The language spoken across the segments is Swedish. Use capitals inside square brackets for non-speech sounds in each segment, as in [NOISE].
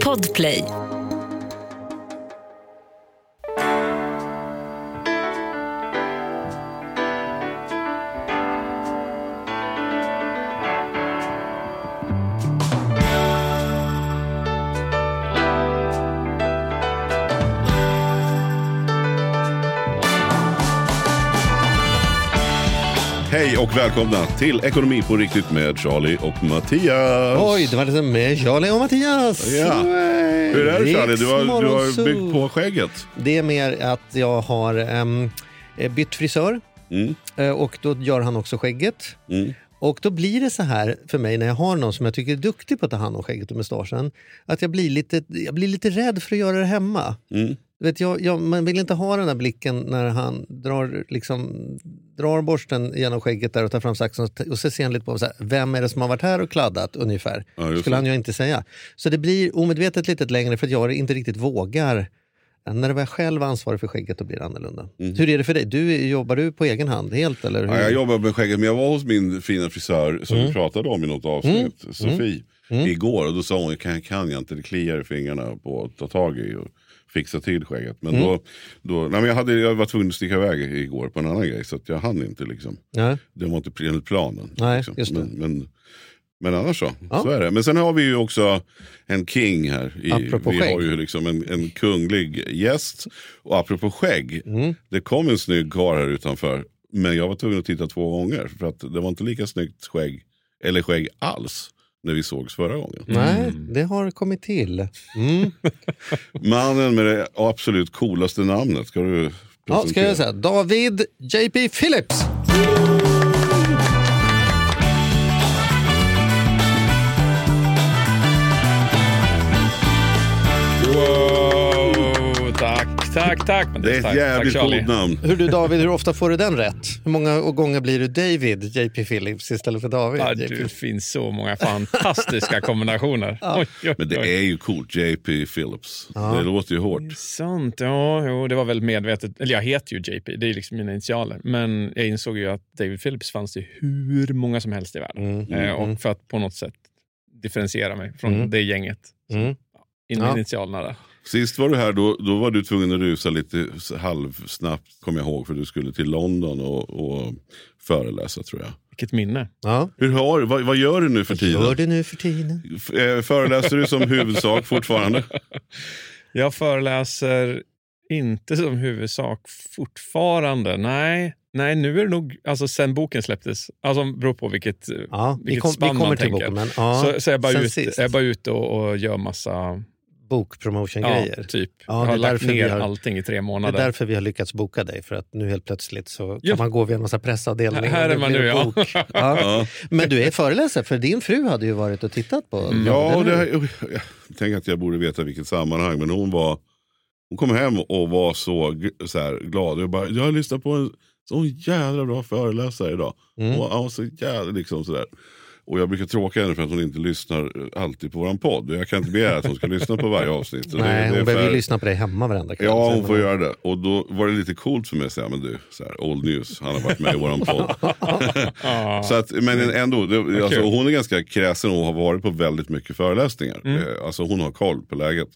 Podplay. Och välkomna till Ekonomi på riktigt med Charlie och Mattias. Oj, det var det med Charlie och Mattias. Ja. Hur är det Charlie? Du har, du har byggt på skägget. Det är mer att jag har eh, bytt frisör Mm. eh, och då gör han också skägget. Mm. Och då blir det så här för mig när jag har någon som jag tycker är duktig på att ta hand om skägget och mustaschen. Att jag blir lite, jag blir lite rädd för att göra det hemma. Mm. Du vet, jag, jag, man vill inte ha den där blicken när han drar, liksom, drar borsten genom skägget där och tar fram saxen och, och så ser han lite på så här, vem är det som har varit här och kladdat ungefär. Ja, skulle han ju inte säga. Så det blir omedvetet lite längre för att jag inte riktigt vågar. När det var jag själv ansvarig för skägget då blir det annorlunda. Hur är det för dig? Du, jobbar du på egen hand helt? Eller hur? Mm. Ja, jag jobbar med skägget, men jag var hos min fina frisör som Mm. vi pratade om i något avsnitt, Sofie, igår. Och då sa hon, kan, kan jag inte, det kliar i fingrarna på att ta tag i och fixa till skägget. Men Mm. då, då nej, men jag, hade, jag var tvungen att sticka iväg igår på en annan grej, så jag hann inte. Liksom. Ja. Det var inte enligt planen. Nej, liksom. just. Men, men, men annars så, Ja. så är det. Men sen har vi ju också en king här. I, Apropå vi skägg. har ju liksom en, en kunglig gäst. Och apropå skägg, Mm. det kom en snygg karl här utanför. Men jag var tvungen att titta två gånger. För att det var inte lika snyggt skägg, eller skägg alls, när vi sågs förra gången. Nej, det har kommit till. Mm. Mannen med det absolut coolaste namnet. Ska du Ja, ska jag säga. David JP Phillips. Tack, tack, Det är ett jävligt tack, Charlie. coolt namn. Hur du David, hur ofta får du den rätt? Hur många gånger blir du David JP Phillips istället för David? Ja, JP? det finns så många fantastiska [LAUGHS] kombinationer. Oj, oj, Men det oj. är ju coolt, JP Phillips. Det låter ju hårt. Sant, ja, jo, det var väldigt medvetet. Eller jag heter ju JP, det är liksom mina initialer. Men jag insåg ju att David Phillips fanns det hur många som helst i världen. Eh, och för att på något sätt differentiera mig från Mm. det gänget. Mm. In Ja. initialerna där. Sist var du här, då, då var du tvungen att rusa lite halvsnabbt, kommer jag ihåg, för du skulle till London och, och föreläsa tror jag. Vilket minne. Ja. Hur har, vad, vad gör du nu för tiden? Gör du nu för tiden? Eh, Föreläser du som [LAUGHS] huvudsak fortfarande? Jag föreläser inte som huvudsak fortfarande. Nej, nej nu är det nog, alltså sen boken släpptes, alltså beror på vilket, Ja, vi, vilket kom, vi spann kommer man till tänker. boken. Men, ja, så, så jag är bara jag är bara ute och, och gör massa Bokpromotion-grejer. Ja, typ. Ja, jag har lagt ner har- allting i tre Det är månader. därför vi har lyckats boka dig, för att nu helt plötsligt så kan Ja. man gå via en massa pressavdelningar. Här är och man nu, ja. bok. [LAUGHS] ja. Men du är föreläsare, för din fru hade ju varit och tittat på Mm. Ja, och det, hur? jag tänker att jag borde veta vilket sammanhang, men hon var hon kom hem och var så, så här, glad. Jag, bara, jag har lyssnat på en så jävla bra föreläsare idag. Mm. Och, ja, så jävla, liksom sådär. Och jag brukar tråka henne för att hon inte lyssnar alltid på våran podd. Jag kan inte begära att hon ska lyssna på varje avsnitt. Det- [LAUGHS] Nej, det är hon behöver ju lyssna på dig hemma varenda kväll. Ja, hon får göra det. Och då var det lite coolt för mig att säga, men du, så här, old news, han har varit med i våran [LAUGHS] podd. [LAUGHS] Så att, men ändå, det, alltså, hon är ganska kräsen och har varit på väldigt mycket föreläsningar. Mm. Eh, Alltså hon har koll på läget.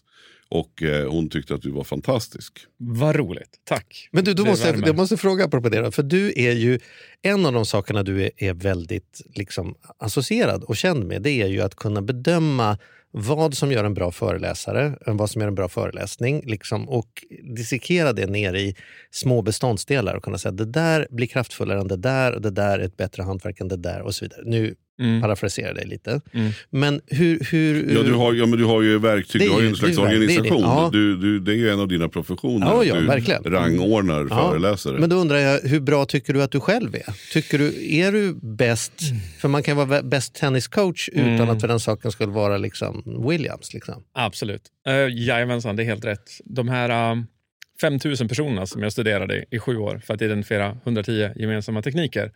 Och eh, hon tyckte att du var fantastisk. Vad roligt. Tack. Men du, då måste jag, måste fråga apropå det. då, För du är ju, en av de sakerna du är, är väldigt liksom, associerad och känd med, det är ju att kunna bedöma vad som gör en bra föreläsare, vad som gör en bra föreläsning liksom, och dissekera det ner i små beståndsdelar och kunna säga det där blir kraftfullare än det där och det där är ett bättre hantverk än det där och så vidare. Nu Mm. parafraserar dig lite. Mm. Men hur... hur Ja, du har, ja, men du har ju verktyg, Det du har ju en slags det är verk- det är det. organisation. Ja. Du, du, det är ju en av dina professioner. Ja, ja, du verkligen. rangordnar Ja, föreläsare. Men då undrar jag, hur bra tycker du att du själv är? Tycker du, är du bäst? För man kan vara bäst tenniscoach utan Mm. att för den saken skulle vara liksom Williams. Liksom. Absolut. Uh, jajamensan, det är helt rätt. De här uh, 5000 personerna som jag studerade i sju år för att identifiera 110 gemensamma tekniker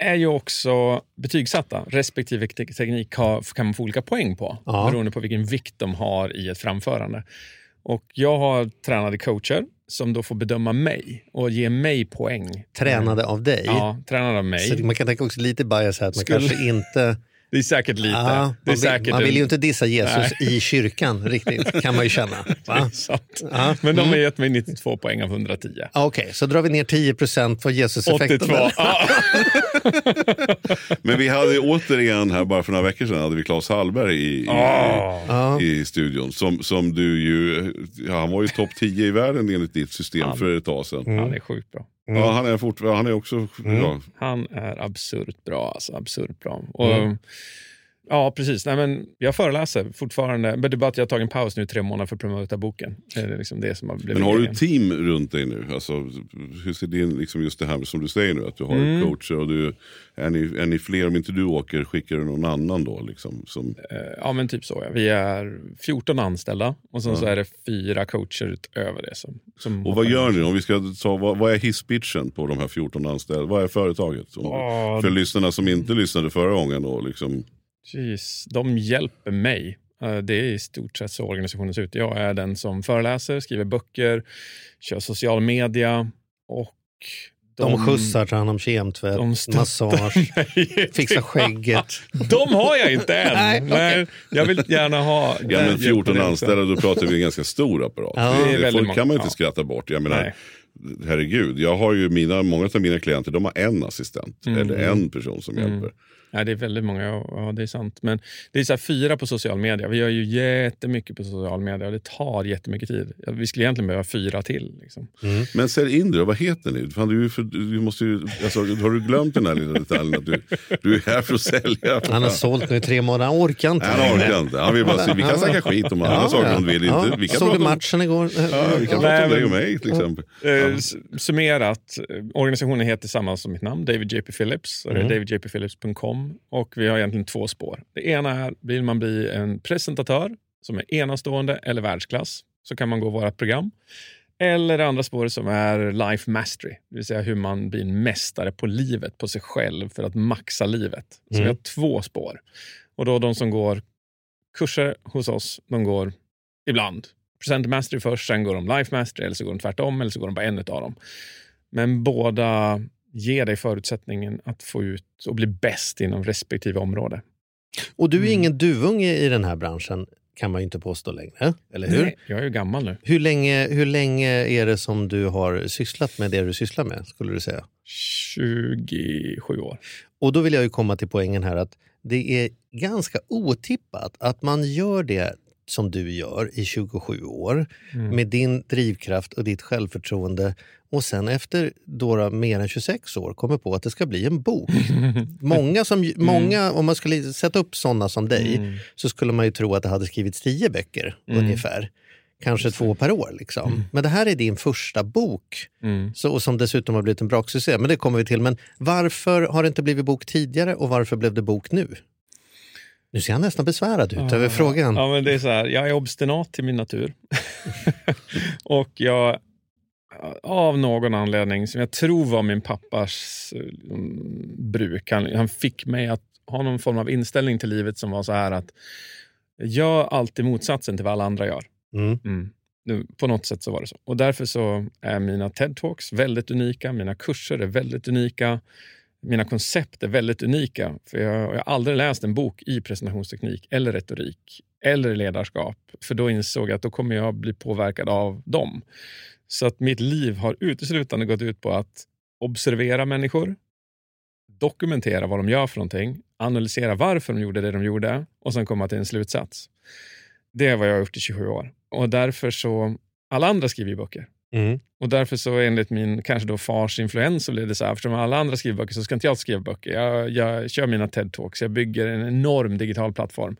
är ju också betygsatta. Respektive te- teknik har, kan man få olika poäng på Ja. beroende på vilken vikt de har i ett framförande. Och jag har tränade coacher som då får bedöma mig och ge mig poäng. Tränade av dig. Ja, tränade av mig. Så man kan tänka också lite bias här, att man Skulle- kanske inte Det är säkert lite. Ja, det är man, vill, säkert man vill ju inte dissa Jesus i kyrkan riktigt, kan man ju känna. [LAUGHS] Va? sant. Ja. Men de har gett mig 92 poäng av 110. Okej, så drar vi ner 10 procent på Jesus-effekten. 82. eller? Ja. [LAUGHS] Men vi hade återigen här, bara för några veckor sedan, hade vi Claes Hallberg i, i, Ja. i studion. Som, som du ju, ja, han var ju topp 10 i världen enligt ditt system för ett tag sedan. Han är sjukt bra. Ja, han är, fort, han är också ja, Han är absurt bra. Alltså, absurt bra. Och, Ja, precis. Nej, men jag föreläser fortfarande. Men det är bara att jag har tagit en paus nu i tre månader för att promota boken. Det är liksom det som har blivit Men har du team runt dig nu? Alltså, hur ser din, liksom just det här som du säger nu, att du har Mm. coacher och du, är, ni, är ni fler? Om inte du åker, skickar du någon annan då? Liksom, som, Eh, Ja, men typ så. Ja. Vi är 14 anställda och sen så är det fyra coacher utöver det. Som, som och vad gör ni? Om vi ska ta, vad, vad är hisspitchen på de här 14 anställda? Vad är företaget? Om, Ja, för lyssnarna som inte lyssnade förra gången. Då, liksom, Jeez, de hjälper mig. Eh, Det är i stort sett så organisationen ser ut. Jag är den som föreläser, skriver böcker, kör social media och De skjutsar, tar hand om kemtvätt, de massage, [LAUGHS] fixar skägget. [LAUGHS] De har jag inte än. Nej, okej. jag vill gärna ha ja, men den 14 hjälpen också. anställda, då pratar vi en ganska stor apparat. Ja. det, Det är det väldigt folk kan man inte ja. skratta bort. Jag menar, Nej. herregud, jag har ju mina, många av mina klienter de har en assistent Mm. eller en person som Mm. hjälper. Ja, det är väldigt många, ja det är sant. Men det är så här fyra på social media. Vi gör ju jättemycket på social media och det tar jättemycket tid. Ja, Vi skulle egentligen behöva fyra till. Liksom. Men sälj in det vad heter ni? Fan, du, för, du måste ju, alltså, har du glömt den här lilla detaljen att du, du är här för att sälja? Han har sålt nu i tre månader, han orkar inte. Han orkar inte. Han vill bara vi kan snacka skit om andra saker om du vill. Inte. Vi kan Såg du prata om, matchen igår? ja, vi kan prata om dig och mig till exempel. Eh, Summerat, eh, organisationen heter samma som mitt namn, David JP Phillips. Och det Och vi har egentligen två spår. Det ena är, vill man bli en presentatör som är enastående eller världsklass, så kan man gå våra program. Eller det andra spåret som är life mastery, det vill säga hur man blir en mästare på livet, på sig själv för att maxa livet. Så vi har två spår. Och då de som går kurser hos oss, de går ibland presenter mastery först, sen går de life mastery eller så går de tvärtom eller så går de bara en av dem. Men båda ger dig förutsättningen att få ut och bli bäst inom respektive område. Och du är Mm. ingen duvunge i den här branschen, kan man ju inte påstå längre. Eller hur? Nej, Jag är ju gammal nu. Hur länge, hur länge är det som du har sysslat med det du sysslar med? skulle du säga? 27 år. Och då vill jag ju komma till poängen här att det är ganska otippat att man gör det som du gör i 27 år Mm. med din drivkraft och ditt självförtroende och sen efter då, mer än 26 år kommer på att det ska bli en bok. [LAUGHS] Många, som, många om man skulle sätta upp sådana som dig Mm. så skulle man ju tro att det hade skrivits tio böcker ungefär. Kanske två per år. Liksom. Men det här är din första bok Mm. så, och som dessutom har blivit en braksuccé. Men det kommer vi till. Men varför har det inte blivit bok tidigare och varför blev det bok nu? Nu ser han nästan besvärad ut över frågan. Ja, men det är så här, jag är obstinat till min natur. [LAUGHS] [LAUGHS] och jag, av någon anledning, som jag tror var min pappas eh, bruk, han, han fick mig att ha någon form av inställning till livet som var så här att gör alltid motsatsen till vad alla andra gör. Mm. Mm. Nu, på något sätt så var det så. Och därför så är mina TED-talks väldigt unika, mina kurser är väldigt unika, mina koncept är väldigt unika. För jag, jag har aldrig läst en bok i presentationsteknik eller retorik eller ledarskap. För då insåg jag att då kommer jag bli påverkad av dem. Så att mitt liv har uteslutande gått ut på att observera människor, dokumentera vad de gör för någonting, analysera varför de gjorde det de gjorde och sen komma till en slutsats. Det är vad jag har gjort i 27 år. Och därför så, alla andra skriver ju böcker. Mm. Och därför så enligt min kanske då fars influens så blev det så här, eftersom alla andra skriver böcker så ska inte jag skriva böcker. Jag, jag kör mina TED-talks, jag bygger en enorm digital plattform.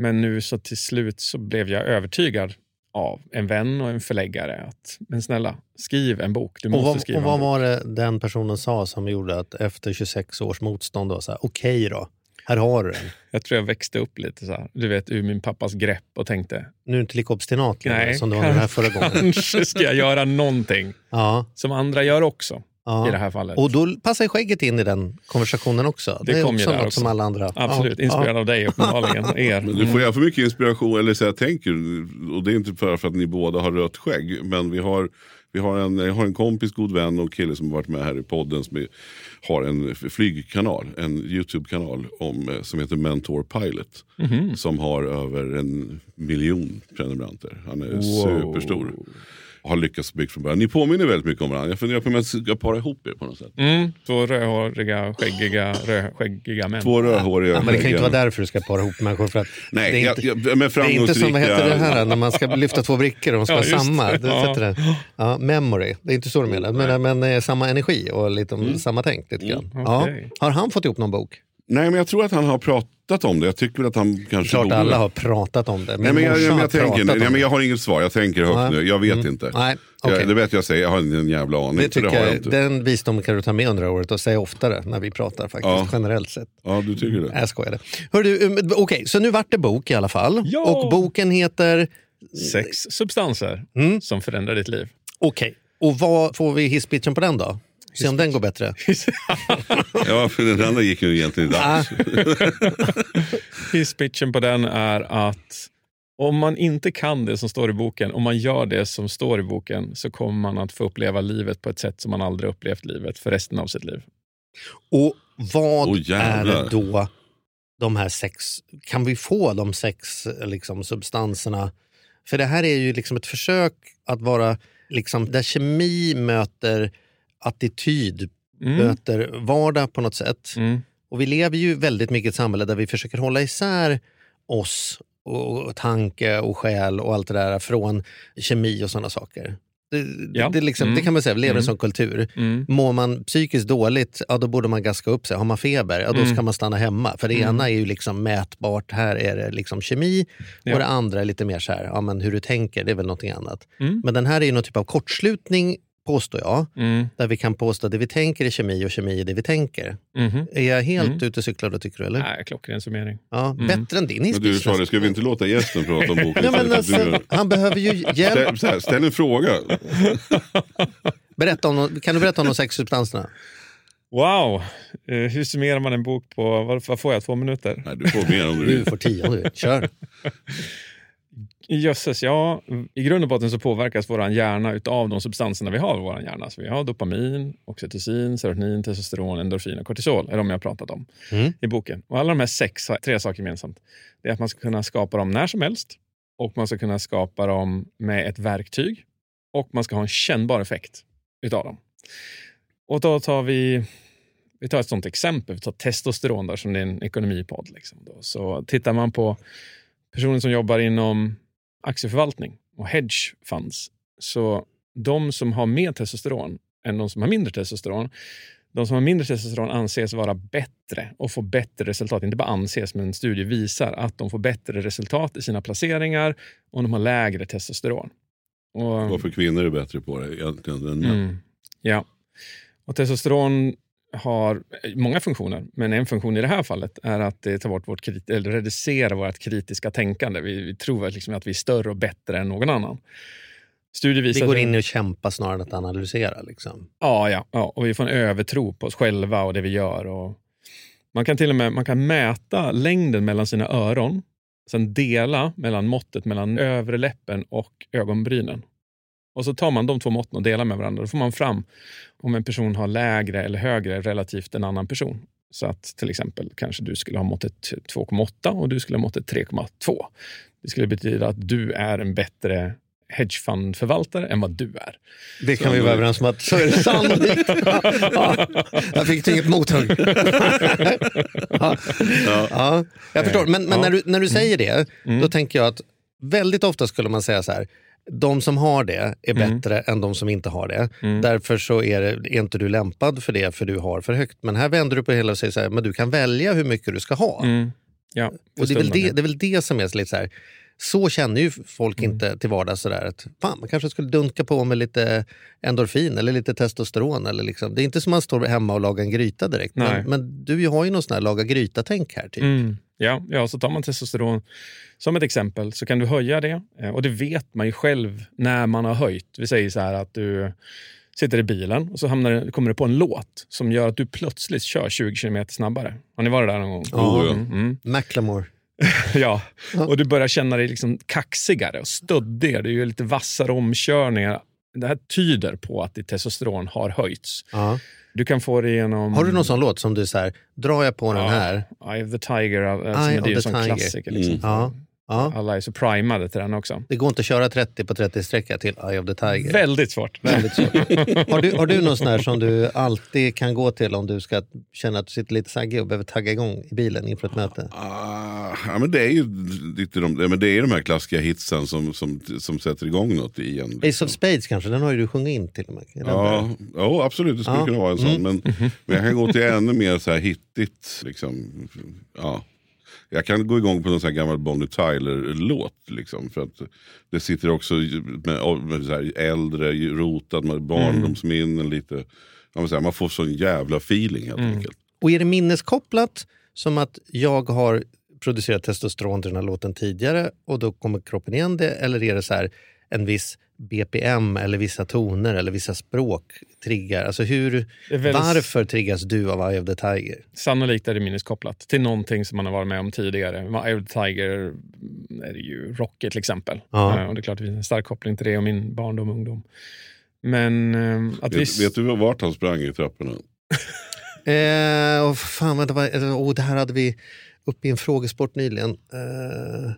Men nu så till slut så blev jag övertygad av en vän och en förläggare att, men snälla, skriv en bok. Du Och, måste vad, skriva och vad var det den personen sa som gjorde att efter 26 års motstånd var så här, okej då, här har du den. Jag tror jag växte upp lite så här, du vet, ur min pappas grepp och tänkte, Nu är du inte lika obstinat längre som du var den här förra gången. kanske ska jag göra någonting Ja, som andra gör också ja. i det här fallet. Och då passar skägget in i den konversationen också. Det, Det är kom ju också där något också. som alla andra. Absolut, Ja, inspirerad av dig uppenbarligen. [LAUGHS] Er. Men du får ju för mycket inspiration, eller så jag tänker, och det är inte för, för att ni båda har rött skägg, men vi har, Vi har en, jag har en kompis, god vän och kille som har varit med här i podden som är, har en flygkanal, en YouTube-kanal om, eh, som heter Mentor Pilot. Mhm. Som har över en miljon prenumeranter. Han är Wow. superstor. Har lyckats bygga från början. Ni påminner väldigt mycket om varandra. Jag funderar på om jag ska para ihop er på något sätt. Mm, två rödhåriga, skäggiga, rödskäggiga män. Två rödhåriga Ja, men det kan ju inte vara därför du ska para ihop människor. För att Nej, det är jag, inte, jag, men det är inte som vad heter det här när man ska lyfta två brickor och de ska Ja, just samma. det. Ja. det. Ja, memory, det är inte så du menar. Men, men eh, samma energi och lite, om samma tänk. Lite grann. Ja. okej. Har han fått ihop någon bok? Nej, men jag tror att han har pratat om det. Jag tycker väl att han kanske Klart borde. alla har pratat om det. Min Nej, men jag, jag, har jag, tänker, nej, men det. jag har inget svar, jag tänker högt Nej. nu. Jag vet Mm. inte. Nej, okej. jag, det vet jag säger, jag har en jävla aning. Det tycker det jag jag, inte. den visdomen kan du ta med under året och säga oftare när vi pratar faktiskt, Ja. generellt sett. Ja, du tycker det? Jag skojade. Hör du, um, Okej, så nu vart det bok i alla fall. Ja! Och boken heter... Sex substanser Mm. som förändrar ditt liv. Okej, och vad får vi hisspitchen på den då? Se om den går bättre. [LAUGHS] Ja, för den andra gick ju egentligen inte alls. [LAUGHS] Hisspitchen på den är att om man inte kan det som står i boken, om man gör det som står i boken, så kommer man att få uppleva livet på ett sätt som man aldrig upplevt livet för resten av sitt liv. och vad Åh, är då de här sex... Kan vi få de sex liksom, substanserna? För det här är ju liksom ett försök att vara liksom, där kemi möter attityd, Mm. möter vardag på något sätt. Mm. Och vi lever ju väldigt mycket i ett samhälle där vi försöker hålla isär oss och, och tanke och själ och allt det där från kemi och sådana saker. Det, Ja. det, liksom, Mm. det kan man säga, vi lever i en Mm. sån kultur. Mm. Mår man psykiskt dåligt, ja då borde man gaska upp sig. Har man feber, ja då Mm. ska man stanna hemma. För det Mm. ena är ju liksom mätbart, här är det liksom kemi. Ja. Och det andra är lite mer så här, ja men hur du tänker, det är väl någonting annat. Mm. Men den här är ju någon typ av kortslutning, påstår jag. Mm. Där vi kan påstå det vi tänker är kemi och kemi är det vi tänker. Mhm. Är jag helt Mm. ute och cyklar då tycker du? Eller? Nej, klockren summering. Ja, Mm. Bättre än din Men du hisspitch Charlie, ska vi inte låta gästen prata om boken? Ja, men alltså, du- han behöver ju hjälp. ställ, ställ en fråga. [LAUGHS] Berätta om, kan du berätta om de sex substanserna? Wow! Eh, hur summerar man en bok på, vad, vad får jag, två minuter? Nej, du får mer om du Du vill. får tio om du vill. Kör. [LAUGHS] Jösses, ja. I grund och botten så påverkas vår hjärna av de substanserna vi har i vår hjärna. Så vi har dopamin, oxytocin, serotonin, testosteron, endorfin och kortisol. är de jag har pratat om Mm. i boken. Och alla de här sex har tre saker gemensamt. Det är att man ska kunna skapa dem när som helst och man ska kunna skapa dem med ett verktyg och man ska ha en kännbar effekt utav dem. Och då tar vi vi tar ett sånt exempel, vi tar testosteron där, som det är en ekonomipodd. Liksom då. Så tittar man på personer som jobbar inom aktieförvaltning och hedge funds, så de som har mer testosteron än de som har mindre testosteron, de som har mindre testosteron anses vara bättre och få bättre resultat. Inte bara anses, men en studie visar att de får bättre resultat i sina placeringar om de har lägre testosteron. Och, Varför kvinnor är bättre på det egentligen än män. Mm. Ja. Och testosteron har många funktioner, men en funktion i det här fallet är att det tar bort vårt eller reducerar vårt kritiska tänkande. Vi, vi tror att liksom att vi är större och bättre än någon annan. Studier Vi visar går att- in och kämpar snarare än att analysera. Liksom. Ja, ja, ja, och vi får en övertro på oss själva och det vi gör. Och man kan till och med man kan mäta längden mellan sina öron, sen dela mellan måttet mellan övre läppen och ögonbrynen. Och så tar man de två måtten och delar med varandra. Då får man fram om en person har lägre eller högre relativt en annan person. Så att till exempel kanske du skulle ha måttet 2,8 och du skulle ha måttet 3,2. Det skulle betyda att du är en bättre hedgefondförvaltare än vad du är. Det kan vi vara överens om att så är det sannolikt. [LAUGHS] ja. Jag fick inget mothugg. ja. Ja, jag förstår. Men, men när, du, när du säger det, Mm. då tänker jag att väldigt ofta skulle man säga så här. De som har det är Mm. bättre än de som inte har det. Mm. Därför så är, det, är inte du lämpad för det, för du har för högt. Men här vänder du på det hela och säger så här, men du kan välja hur mycket du ska ha. Mm. Ja, Och det, är det, det är väl det som är lite så här. Så känner ju folk Mm. inte till vardags sådär att fan, man kanske skulle dunka på med lite endorfin eller lite testosteron. Eller liksom. Det är inte som man står hemma och lagar en gryta direkt. Nej. Men, men du har ju någon sån här laga gryta-tänk här. Typ. Mm. Ja, ja, så tar man testosteron som ett exempel så kan du höja det. Eh, Och det vet man ju själv när man har höjt. Vi säger så här att du sitter i bilen och så hamnar, kommer du på en låt som gör att du plötsligt kör 20 km snabbare. Har ni varit där någon gång? Ja. ja. Mm, mm. Macklemore. [LAUGHS] ja. Och du börjar känna dig liksom kaxigare och stöddigare. Du gör lite vassare omkörningar. det här tyder på att ditt testosteron har höjts. Ja. Du kan få det genom... Har du någon sån låt som du så här, drar jag på den här? Eye of the Tiger, alltså, det är ju en sån klassiker. Liksom. Mm. Ja. Ja. Alla är så primade till den också. Det går inte att köra 30 på 30-sträcka till Eye of the Tiger. Väldigt svårt. Väldigt svårt. [LAUGHS] har, du, har du någon sån här som du alltid kan gå till om du ska känna att du sitter lite saggig och behöver tagga igång i bilen inför ett möte? Ah, ja, men det är ju lite de, men det är de här klassiska hitsen som, som, som sätter igång något i en. liksom. Ace of Spades kanske, den har ju du sjungit in till och med. Ja, ja, absolut. Det skulle Ja. kunna vara en sån. Mm. Men, men jag kan gå till ännu mer så här hittigt. Liksom, ja. Jag kan gå igång på någon sån här gammal Bonnie Tyler-låt. Liksom, för att det sitter också med, med så här äldre, rotat med barndomsminnen. Lite, ja, men så här, man får sån jävla feeling helt enkelt. Och är det minneskopplat som att jag har producerat testosteron till den här låten tidigare och då kommer kroppen igen det? Eller är det så här en viss BPM eller vissa toner eller vissa språk triggar? Alltså hur, är väldigt- varför triggas du av Eye of the Tiger? Sannolikt är det minneskopplat till någonting som man har varit med om tidigare. Eye of the Tiger är det ju Rocky till exempel. Ja. Eh, Och det är klart det finns en stark koppling till det och min barndom och ungdom. Men eh, att vi... Vet, vet du vart han sprang i trapporna? [LAUGHS] Eh, och fan, vänta, vad, oh, det här hade vi uppe i en frågesport nyligen. Eh,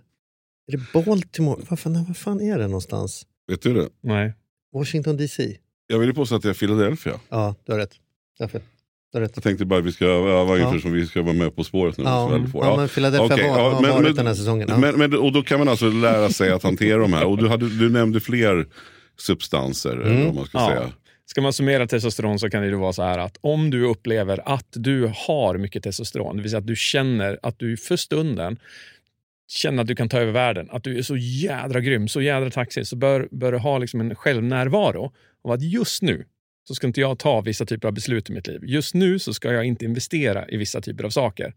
är det Baltimore? Vad fan, vad fan är det någonstans? Vet du det? Nej. Washington DC? Jag vill ju påstå att det är Philadelphia. Ja, du har rätt. Du har rätt. Jag tänkte bara att vi ska inför Ja. som vi ska vara med På spåret nu. Ja, får. ja, men Philadelphia Okej, var, ja, har men- varit men- den här säsongen. Ja. Men, men, och då kan man alltså lära sig att hantera de här. Och du, hade, du nämnde fler substanser. Mm. Man ska Ja. säga. Ska man summera testosteron så kan det ju vara så här att om du upplever att du har mycket testosteron, det vill säga att du känner att du för stunden känner att du kan ta över världen, att du är så jädra grym, så jädra taxig, så bör, bör du ha liksom en självnärvaro av att just nu så ska inte jag ta vissa typer av beslut i mitt liv. Just nu så ska jag inte investera i vissa typer av saker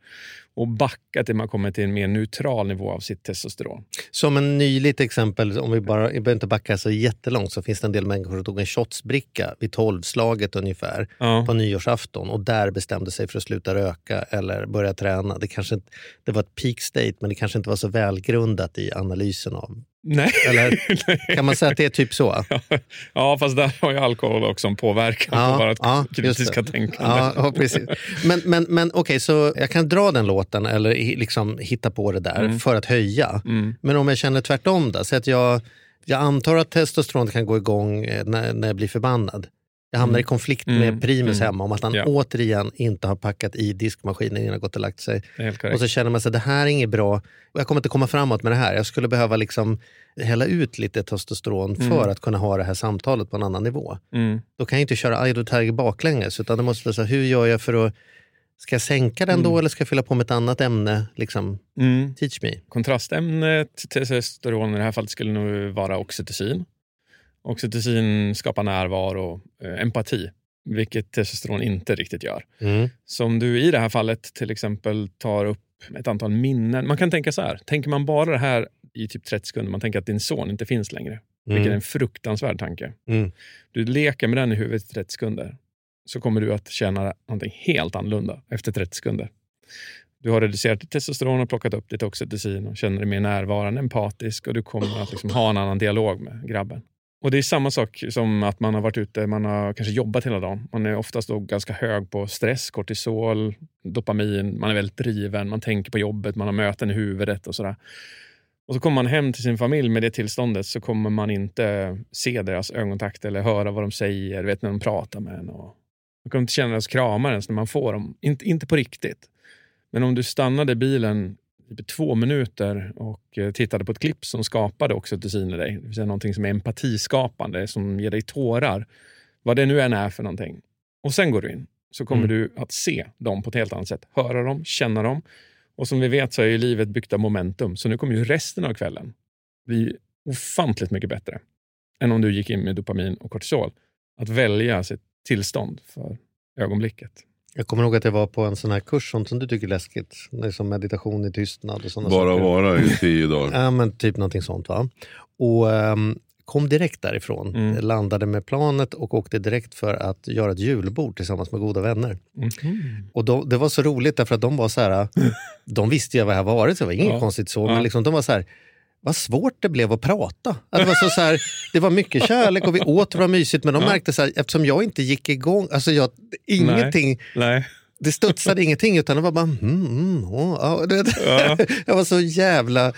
och backa till man kommer till en mer neutral nivå av sitt testosteron. Som en nyligt exempel, om vi bara vi behöver inte backa så jättelångt, så finns det en del människor som tog en shotsbricka vid tolvslaget ungefär Ja. på nyårsafton och där bestämde sig för att sluta röka eller börja träna. Det, kanske inte, det var ett peak state men det kanske inte var så välgrundat i analysen av... Nej. Eller [LAUGHS] kan man säga att det är typ så? [LAUGHS] Ja, fast där har ju alkohol också en påverkan på vårt ja, kritiska tänkande. Ja, ja, precis. Men, men, men okej, så jag kan dra den låten eller liksom hitta på det där Mm. för att höja. Mm. Men om jag känner tvärtom då? Så att jag, jag antar att testosteron kan gå igång eh, när, när jag blir förbannad. Jag hamnar Mm. i konflikt Mm. med Primus Mm. hemma om att han Ja. återigen inte har packat i diskmaskinen innan han gått och lagt sig. Och så känner man sig det här är inget bra. Jag kommer inte komma framåt med det här. Jag skulle behöva liksom hälla ut lite testosteron Mm. för att kunna ha det här samtalet på en annan nivå. Mm. Då kan jag inte köra Idle Tiger baklänges. Utan det måste här, hur gör jag för att... Ska jag sänka den då Mm. eller ska jag fylla på med ett annat ämne? Liksom, Mm. teach me. Kontrastämnet testosteron i det här fallet skulle nog vara oxytocin. Oxytocin skapar närvaro, eh, empati, vilket testosteron inte riktigt gör. Mm. Så om du i det här fallet till exempel tar upp ett antal minnen. Man kan tänka så här, tänker man bara det här i typ 30 sekunder, man tänker att din son inte finns längre. Vilket är Mm. en fruktansvärd tanke. Mm. Du leker med den i huvudet i 30 sekunder. Så kommer du att känna någonting helt annorlunda efter 30 sekunder. Du har reducerat ditt testosteron och plockat upp ditt oxytocin och känner dig mer närvarande, empatisk och du kommer att liksom ha en annan dialog med grabben. Och Det är samma sak som att man har varit ute, man har kanske jobbat hela dagen. Man är oftast då ganska hög på stress, kortisol, dopamin, man är väldigt driven, man tänker på jobbet, man har möten i huvudet och sådär. Och så kommer man hem till sin familj med det tillståndet så kommer man inte se deras ögonkontakt eller höra vad de säger, vet när de pratar med en. Och man kommer inte känna deras kramar ens när man får dem. Inte, inte på riktigt. Men om du stannade bilen typ två minuter och eh, tittade på ett klipp som skapade oxytocin i dig, det vill säga någonting som är empatiskapande, som ger dig tårar, vad det nu än är för någonting. Och sen går du in, så kommer Mm. du att se dem på ett helt annat sätt. Höra dem, känna dem. Och som vi vet så är ju livet byggt av momentum, så nu kommer ju resten av kvällen bli ofantligt mycket bättre än om du gick in med dopamin och kortisol. Att välja sitt tillstånd för ögonblicket. Jag kommer ihåg att jag var på en sån här kurs, sånt som du tycker är läskigt. Som meditation i tystnad och såna Bara saker. vara i tio dagar. Ja, men typ någonting sånt. va. Och ehm, kom direkt därifrån. Mm. Landade med planet och åkte direkt för att göra ett julbord tillsammans med goda vänner. Mhm. Och då, det var så roligt därför att de var så här, [LAUGHS] de visste ju vad jag varit, så det var inget Ja. konstigt så, Ja. men liksom, de var så här, vad svårt det blev att prata. Det, var så, så här, det var mycket kärlek och vi åt och det var mysigt men de märkte så här, eftersom jag inte gick igång, alltså jag, ingenting, Nej. Det studsade ingenting utan det var bara mm, mm, åh, ja. [LAUGHS] Jag var så jävla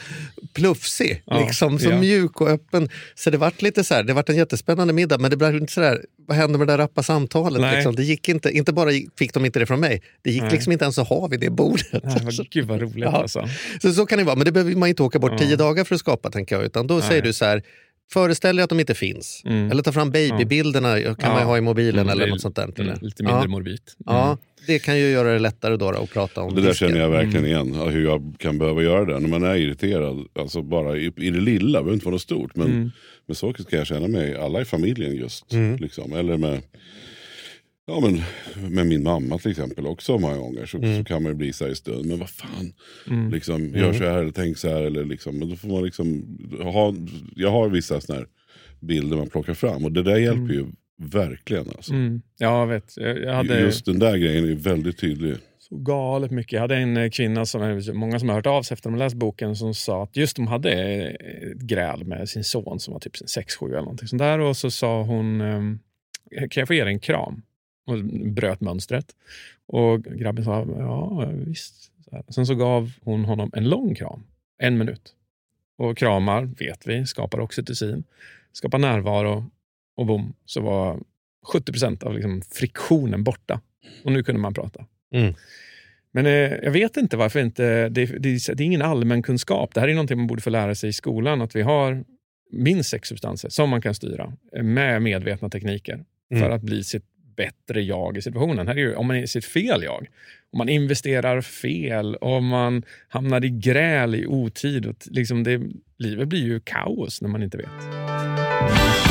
plufsig, Ja, liksom, så ja. mjuk och öppen. Så det vart lite så här, det vart en jättespännande middag men det blev inte så där, vad hände med det där rappa samtalet? Nej. Liksom? Det gick inte, inte bara fick de inte det från mig, det gick Nej. liksom inte ens att ha vid det bordet. Nej, vad, gud vad roligt alltså. Så, så kan det vara, men det behöver man inte åka bort tio dagar för att skapa, tänker jag. Utan då säger du så här, föreställ dig att de inte finns. Mm. Eller ta fram babybilderna, kan Ja. man ha i mobilen Mm, eller något sånt där. Mm, lite mindre morbid. Mm. Ja, det kan ju göra det lättare då, då att prata om Det där disken. känner jag verkligen Mm. igen, ja, hur jag kan behöva göra det när man är irriterad. Alltså bara i, i det lilla, det behöver inte vara något stort. Men, Mm. men så kan jag känna mig, alla i familjen just. Mm. Liksom. Eller med, ja, men, med min mamma till exempel också många gånger. Så, Mm. så kan man ju bli så här i stund, men vad fan. Mm. Liksom, Gör så här eller tänk så här. Eller liksom, men då får man liksom ha, jag har vissa såna här bilder man plockar fram och det där hjälper ju verkligen. Alltså. Mm. Ja, jag vet. Jag hade Just den där grejen är väldigt tydlig. så galet mycket. Jag hade en eh, kvinna, som, många som har hört av sig efter de läst boken, som sa att just de hade eh, ett gräl med sin son som var typ 6-7 eller någonting sånt där. Och så sa hon, ehm, kan jag få ge dig en kram? Och bröt mönstret. Och grabben sa, ja visst. Så. Sen så gav hon honom en lång kram, en minut. Och kramar, vet vi, skapar oxytocin, skapar närvaro och bom, så var 70 procent av liksom friktionen borta. Och nu kunde man prata. Mm. Men eh, jag vet inte varför inte, det, det, det är ingen allmän kunskap. Det här är någonting man borde få lära sig i skolan, att vi har minst sex substanser som man kan styra med medvetna tekniker för Mm. att bli sitt bättre jag i situationen. Här är ju, om man är sitt fel jag, om man investerar fel, om man hamnar i gräl i otid. Och liksom det, livet blir ju kaos när man inte vet.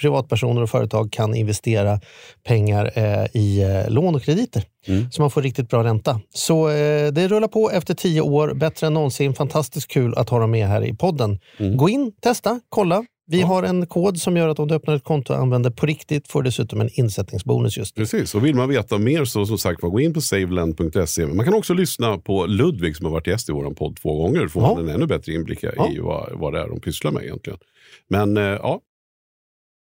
privatpersoner och företag kan investera pengar eh, i eh, lån och krediter. Så man får riktigt bra ränta. Så eh, det rullar på efter tio år, bättre än någonsin. Fantastiskt kul att ha dem med här i podden. Gå in, testa, kolla. Vi har en kod som gör att om du öppnar ett konto och använder på riktigt får du dessutom en insättningsbonus just nu. Precis, och vill man veta mer så som sagt gå in på saveland.se. Man kan också lyssna på Ludvig som har varit gäst i vår podd två gånger. Då får Ja. man en ännu bättre inblick i Ja. vad, vad det är de pysslar med egentligen. Men ja,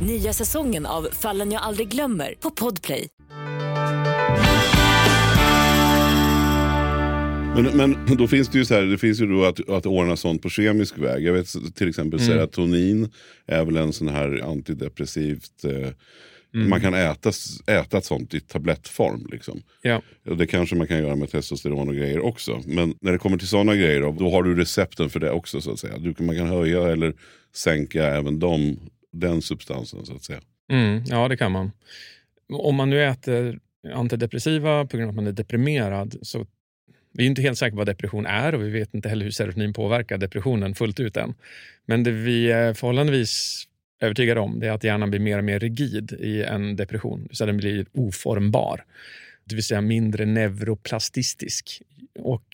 Nya säsongen av Fallen jag aldrig glömmer på Podplay. Men, men då finns det ju så här, det finns ju då att, att ordna sånt på kemisk väg. Jag vet till exempel serotonin är väl en sån här antidepressivt. Eh, Man kan äta, äta ett sånt i tablettform. Liksom. Ja. Och det kanske man kan göra med testosteron och grejer också. Men när det kommer till sådana grejer, då, då har du recepten för det också. så att säga. Du, kan- man kan höja eller sänka även dem, den substansen. så att säga. Mm, ja, det kan man. Om man nu äter antidepressiva på grund av att man är deprimerad så vi är inte helt säkra på vad depression är och vi vet inte heller hur serotonin påverkar depressionen fullt ut än. Men det vi är förhållandevis övertygade om det är att hjärnan blir mer och mer rigid i en depression. Så den blir oformbar. Det vill säga mindre neuroplastistisk. Och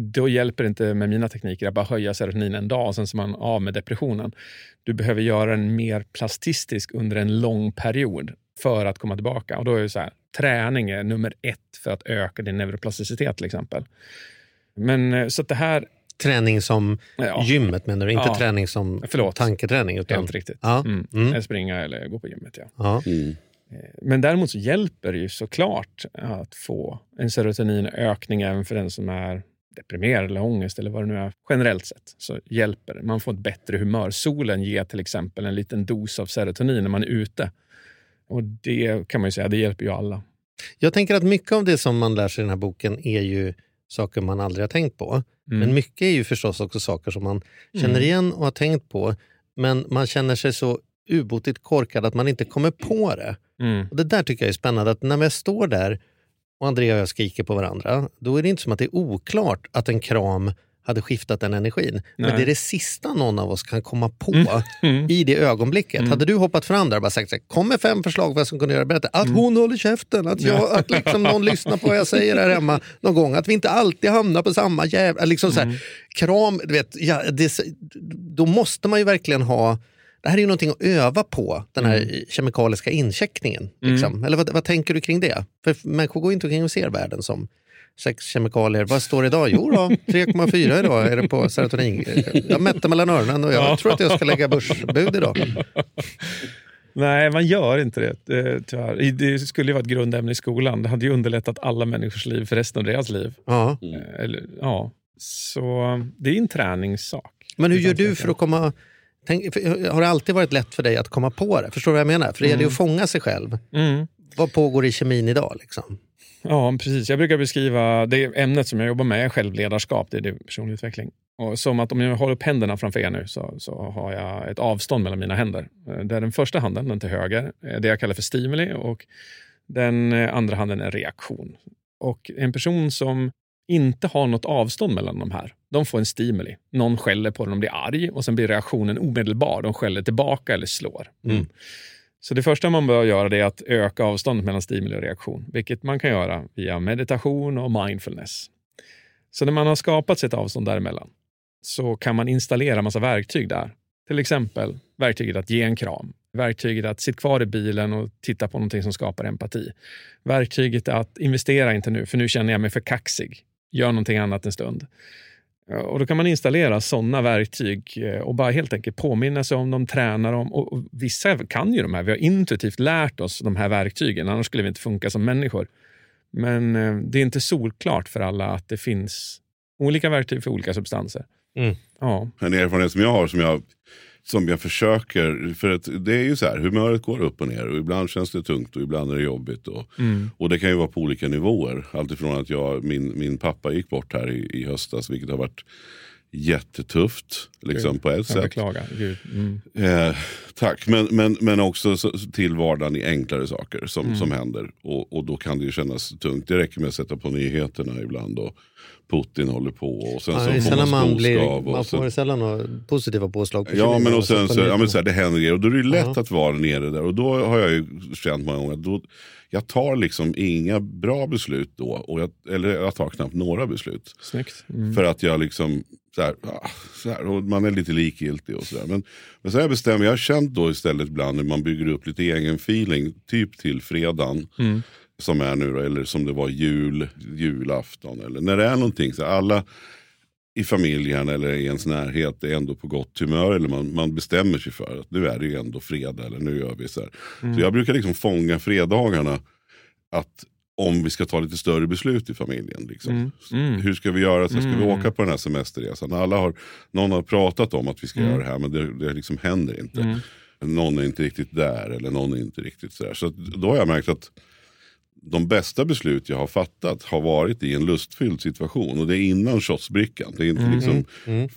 då hjälper det inte med mina tekniker att bara höja serotonin en dag och sen så är man av med depressionen. Du behöver göra den mer plastistisk under en lång period för att komma tillbaka. Och då är det så här, träning är nummer ett för att öka din neuroplasticitet till exempel. Men eh, så att det här, Träning som Ja. gymmet menar du? Inte Ja. träning som Förlåt. tanketräning? Utan... helt riktigt. Ja. Mm. Mm. Eller Springa eller gå på gymmet. Ja. Ja. Mm. Eh, Men däremot så hjälper det ju såklart att få en serotoninökning även för den som är deprimerad eller ångest eller vad det nu är. Generellt sett så hjälper det. Man får ett bättre humör. Solen ger till exempel en liten dos av serotonin när man är ute. Och det kan man ju säga, det hjälper ju alla. Jag tänker att mycket av det som man lär sig i den här boken är ju saker man aldrig har tänkt på. Mm. Men mycket är ju förstås också saker som man känner Mm. igen och har tänkt på. Men man känner sig så ubotligt korkad att man inte kommer på det. Mm. Och Det där tycker jag är spännande. Att när vi står där och Andrea och jag skriker på varandra, då är det inte som att det är oklart att en kram hade skiftat den energin. Men Nej. det är det sista någon av oss kan komma på Mm. i det ögonblicket. Hade du hoppat fram där och bara sagt kom med fem förslag vad ska kunna göra bättre. Att hon håller käften, att, jag, att liksom någon lyssnar på vad jag säger här hemma någon gång. Att vi inte alltid hamnar på samma jävla... Liksom så här, Kram, du vet, ja, det, då måste man ju verkligen ha... Det här är ju någonting att öva på, den här kemikaliska incheckningen. Liksom. Eller vad, vad tänker du kring det? För människor går ju inte omkring och ser världen som sex kemikalier. Vad står det idag? Jo då, [LAUGHS] 3,4 idag är det på serotonin. [LAUGHS] Jag mätte mellan öronen och jag tror att jag ska lägga börsbud idag. [LAUGHS] Nej, man gör inte det eh, tyvärr. Det skulle ju vara ett grundämne i skolan. Det hade ju underlättat alla människors liv för resten av deras liv. Ja. Eh, Eller, ja. Så det är en träningssak. Men hur gör du för att komma... Tänk, har det alltid varit lätt för dig att komma på det? Förstår du vad jag menar? För det gäller ju att fånga sig själv. Mm. Vad pågår i kemin idag? Liksom? Ja, precis. Jag brukar beskriva det ämnet som jag jobbar med är självledarskap, det är det personlig utveckling. Och som att om jag håller upp händerna framför er nu så, så har jag ett avstånd mellan mina händer. Eh, Där den första handen, den till höger, är det jag kallar för stimuli och den eh, andra handen är reaktion. Och en person som inte har något avstånd mellan de här, de får en stimuli. Någon skäller på dem, de blir arg och sen blir reaktionen omedelbar. De skäller tillbaka eller slår. Mm. Så det första man bör göra är att öka avståndet mellan stimuli och reaktion, vilket man kan göra via meditation och mindfulness. Så när man har skapat sig ett avstånd däremellan så kan man installera massa verktyg där. Till exempel verktyget att ge en kram, verktyget att sitta kvar i bilen och titta på någonting som skapar empati. Verktyget att investera inte nu, för nu känner jag mig för kaxig. Gör någonting annat en stund. Och Då kan man installera sådana verktyg eh, och bara helt enkelt påminna sig om dem, träna dem. Och och vissa kan ju de här. Vi har intuitivt lärt oss de här verktygen, annars skulle vi inte funka som människor. Men eh, det är inte solklart för alla att det finns olika verktyg för olika substanser. Mm. Ja. En erfarenhet som jag har som jag, som jag försöker, för att det är ju så här, humöret går upp och ner och ibland känns det tungt och ibland är det jobbigt. Och, och det kan ju vara på olika nivåer. Alltifrån att jag, min, min pappa gick bort här i, i höstas, vilket har varit jättetufft liksom, på ett sätt. Gud. Mm. Eh, tack, men, men, men också så, till vardagen i enklare saker som, Mm. som händer. Och, och då kan det ju kännas tungt. Det räcker med att sätta på nyheterna ibland och Putin håller på och sen Ja, så får man man, blir, man sen, får sällan några positiva påslag på Ja, men och sen på så, ja, men så här, det händer grejer. Och då är det lätt Ja. att vara nere där. Och då har jag ju känt många gånger att då, jag tar liksom inga bra beslut då. Och jag, eller jag tar knappt några beslut. Snyggt. Mm. För att jag liksom, så här, ah, så här, och man är lite likgiltig och sådär. Men, men så har jag bestämt, jag har känt då istället ibland när man bygger upp lite egen feeling, typ till fredagen. Mm. Som är nu då, eller som det var jul, julafton. Eller när det är någonting, så alla i familjen eller i ens närhet är ändå på gott humör. Eller man, man bestämmer sig för att nu är det ju ändå fredag. Eller nu gör vi så här. Så jag brukar liksom fånga fredagarna. Att om vi ska ta lite större beslut i familjen. Liksom. Mm. Mm. Hur ska vi göra? Så ska vi Mm. åka på den här semesterresan? Alla har, någon har pratat om att vi ska Mm. göra det här men det, det liksom händer inte. Mm. Någon är inte riktigt där eller någon är inte riktigt. Så att då har jag märkt att de bästa beslut jag har fattat har varit i en lustfylld situation. Och det är innan shotsbrickan. Det är inte liksom,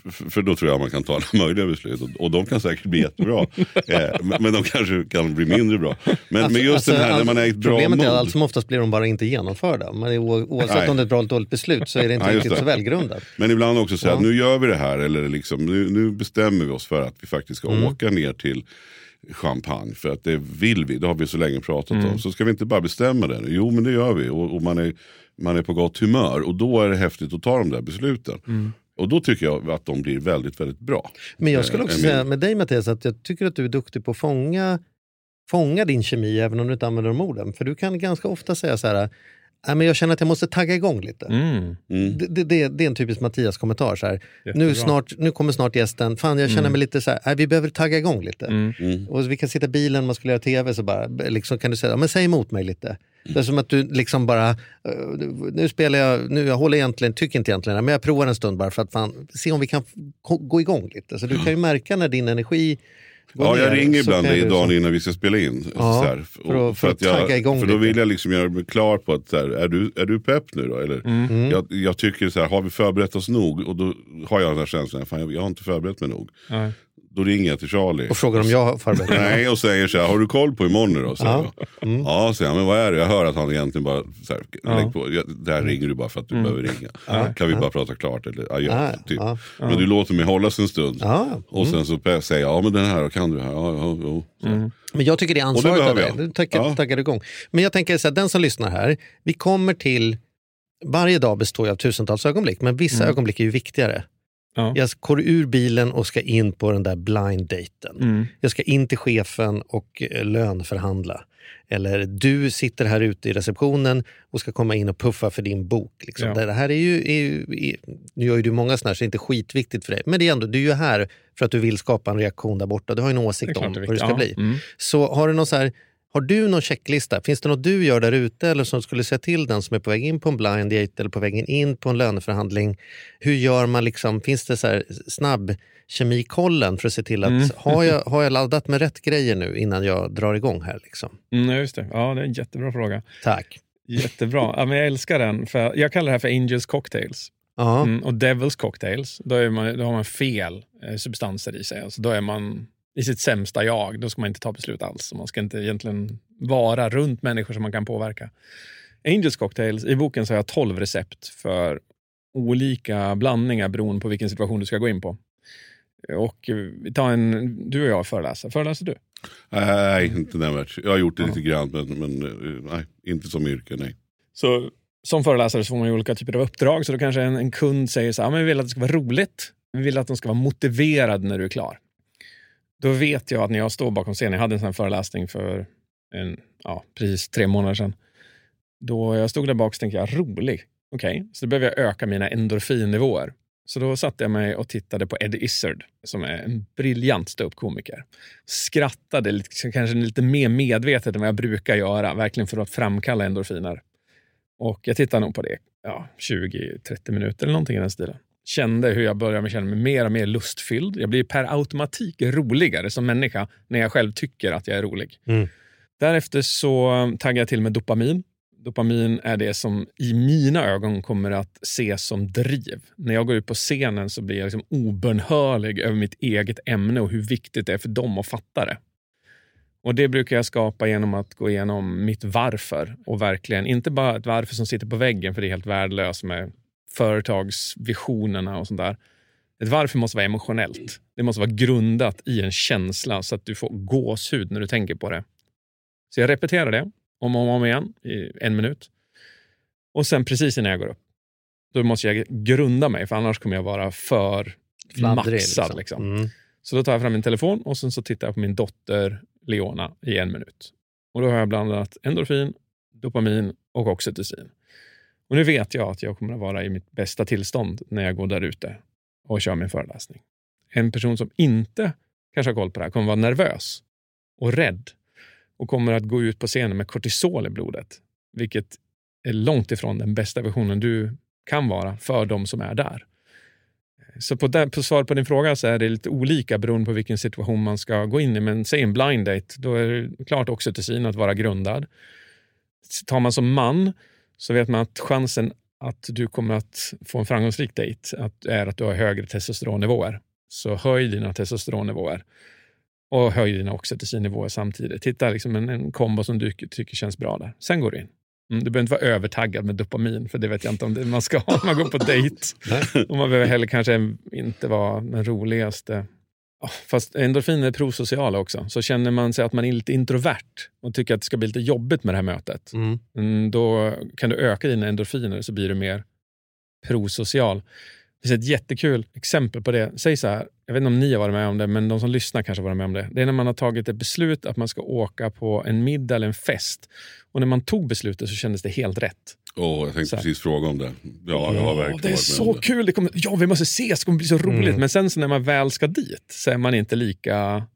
f- För då tror jag man kan ta alla möjliga beslut. Och, och de kan säkert bli jättebra. [LAUGHS] eh, men, de kanske kan bli mindre bra. Men, Alltså- men just alltså, den här när all- man är ett bra Problemet är att mod. allt som oftast blir de bara inte genomförda. Är o- oavsett Nej. om det är ett bra eller dåligt beslut så är det inte Ja, just riktigt det. så välgrundat. Men ibland också säga Ja. att nu gör vi det här. Eller liksom, nu, nu bestämmer vi oss för att vi faktiskt ska Mm. åka ner till champagne. För att det vill vi, det har vi så länge pratat Mm. om. Så ska vi inte bara bestämma det. Jo men det gör vi. Och, och man, är, man är på gott humör. Och då är det häftigt att ta de där besluten. Mm. Och då tycker jag att de blir väldigt, väldigt bra. Men jag skulle Eh, också min- säga med dig Mattias att jag tycker att du är duktig på att fånga, fånga din kemi även om du inte använder de orden. För du kan ganska ofta säga så här, Nej, men jag känner att jag måste tagga igång lite. Mm. Mm. Det, det, det, det är en typisk Mattias-kommentar. Så här. Jättebra. Nu, snart, nu kommer snart gästen. Fan, jag känner mig lite så här, nej, vi behöver tagga igång lite. Mm. Mm. Och vi kan sitta i bilen, man skulle göra tv, så bara, liksom, kan du säga, men säg emot mig lite. Det är som att du liksom bara, eh, nu spelar jag, nu jag håller egentligen, tycker inte egentligen, men jag provar en stund bara för att fan, se om vi kan gå igång lite. Så du kan ju märka när din energi Ja, jag ringer ibland dig dagen innan vi ska spela in. Ja, så här, för att- för att tagga igång För då vill jag liksom göra mig klar på att så här, är, du, är du pepp nu då? Eller, Mm. jag, jag tycker så här, har vi förberett oss nog? Och då har jag den här känslan, fan, jag, jag har inte förberett mig nog. Ja. Då ringer jag till Charlie. Och frågar om jag har förberett. Nej, och säger så här, har du koll på imorgon nu då? Säger Ja. Mm. Ja, säger han, men vad är det? Jag hör att han egentligen bara, så här, Ja. på. Där ringer du bara för att du behöver ringa. Kan vi bara prata klart? Eller, ja, ja, Mm. Ja, typ. ja. Men du låter mig hållas en stund. Ja, Och sen så säger jag, ja men den här kan du här. Ja, ja, ja. Mm. Men jag tycker det är ansvarigt av dig. Du taggar, Ja. taggar igång. Men jag tänker så här, den som lyssnar här, vi kommer till, varje dag består ju av tusentals ögonblick, men vissa Mm. ögonblick är ju viktigare. Ja. Jag går ur bilen och ska in på den där blind daten. Mm. Jag ska in till chefen och eh, lönförhandla. Eller du sitter här ute i receptionen och ska komma in och puffa för din bok. Liksom. Ja. Det här är ju, är ju, är, nu gör ju du många sådana här så det är inte skitviktigt för dig. Men det är ändå, du är ju här för att du vill skapa en reaktion där borta. Du har ju en åsikt om är hur det ska viktigt. bli. Ja. Mm. Så har du någon så här, har du någon checklista? Finns det något du gör där ute eller som skulle säga till den som är på väg in på en blind date eller på väg in på en löneförhandling? Hur gör man liksom, finns det så här snabb kemikollen för att se till att Mm. har, jag, [LAUGHS] har jag laddat med rätt grejer nu innan jag drar igång här? Liksom? Mm, just det. Ja, det är en jättebra fråga. Tack. Jättebra. Ja, men jag älskar den. För jag kallar det här för Angels Cocktails. Mm, och Devils Cocktails, då, är man, då har man fel eh, substanser i sig. Alltså, då är man i sitt sämsta jag. Då ska man inte ta beslut alls. Man ska inte egentligen vara runt människor som man kan påverka. Angels Cocktails, i boken så har jag 12 recept för olika blandningar beroende på vilken situation du ska gå in på. Och eh, tar en, du och jag föreläser. Föreläser du? Nej, inte nämnvärt. Jag har gjort det lite grann, men, men eh, nej, inte som yrke. Nej. Så som föreläsare så får man ju olika typer av uppdrag. Så då kanske en, en kund säger så här, "Ja, men vi vill att det ska vara roligt. Vi vill att de ska vara motiverade när du är klar. Då vet jag att när jag står bakom scenen, jag hade en sån här föreläsning för en, ja, precis tre månader sedan. Då jag stod där bak så tänkte jag, rolig. Okej, så då behöver jag öka mina endorfinnivåer. Så då satte jag mig och tittade på Eddie Izzard, som är en briljant ståuppkomiker. Skrattade lite, kanske lite mer medvetet än vad jag brukar göra, verkligen för att framkalla endorfiner. Och jag tittade nog på det ja, 20-30 minuter eller någonting i den stilen. Kände hur jag började känna mig mer och mer lustfylld. Jag blir per automatik roligare som människa när jag själv tycker att jag är rolig. Mm. Därefter så taggade jag till med dopamin. Dopamin är det som i mina ögon kommer att ses som driv. När jag går ut på scenen så blir jag liksom obönhörlig över mitt eget ämne och hur viktigt det är för dem att fatta det. Och Det brukar jag skapa genom att gå igenom mitt varför. Och verkligen, inte bara ett varför som sitter på väggen, för det är helt värdelöst med företagsvisionerna och sånt där. Ett varför måste vara emotionellt. Det måste vara grundat i en känsla så att du får gåshud när du tänker på det. Så jag repeterar det om och om igen i en minut. Och sen precis innan jag går upp, då måste jag grunda mig, för annars kommer jag vara för Fladdrig, maxad. Liksom. Mm. Så då tar jag fram min telefon och sen så tittar jag på min dotter Leona i en minut. Och Då har jag blandat endorfin, dopamin och oxytocin. Och nu vet jag att jag kommer att vara i mitt bästa tillstånd när jag går där ute och kör min föreläsning. En person som inte kanske har koll på det här kommer vara nervös och rädd och kommer att gå ut på scenen med kortisol i blodet, vilket är långt ifrån den bästa versionen du kan vara för de som är där. Så på, där, på svar på din fråga så är det lite olika beroende på vilken situation man ska gå in i. Men säg en blind date, då är det klart oxytocin att vara grundad. Tar man som man så vet man att chansen att du kommer att få en framgångsrik dejt att, är att du har högre testosteronnivåer. Så höj dina testosteronnivåer och höj dina oxytocinnivåer samtidigt. Hitta liksom en, en kombo som du tycker känns bra där. Sen går du in. Mm, du behöver inte vara övertaggad med dopamin, för det vet jag inte om det man ska [LAUGHS] ha när man går på dejt. Och man behöver heller kanske inte vara den roligaste. Fast endorfiner är prosociala också. Så känner man sig att man är lite introvert och tycker att det ska bli lite jobbigt med det här mötet, Mm. mm, då kan du öka dina endorfiner så blir du mer prosocial. Det finns ett jättekul exempel på det. Säg så här, jag vet inte om ni har varit med om det, men de som lyssnar kanske har varit med om det. Det är när man har tagit ett beslut att man ska åka på en middag eller en fest. Och när man tog beslutet så kändes det helt rätt. Åh, jag tänkte precis fråga om det. Ja, jag har verkligen det är så det. kul! Det kommer, ja, vi måste ses, det kommer bli så roligt. Mm. Men sen så när man väl ska dit så är man inte lika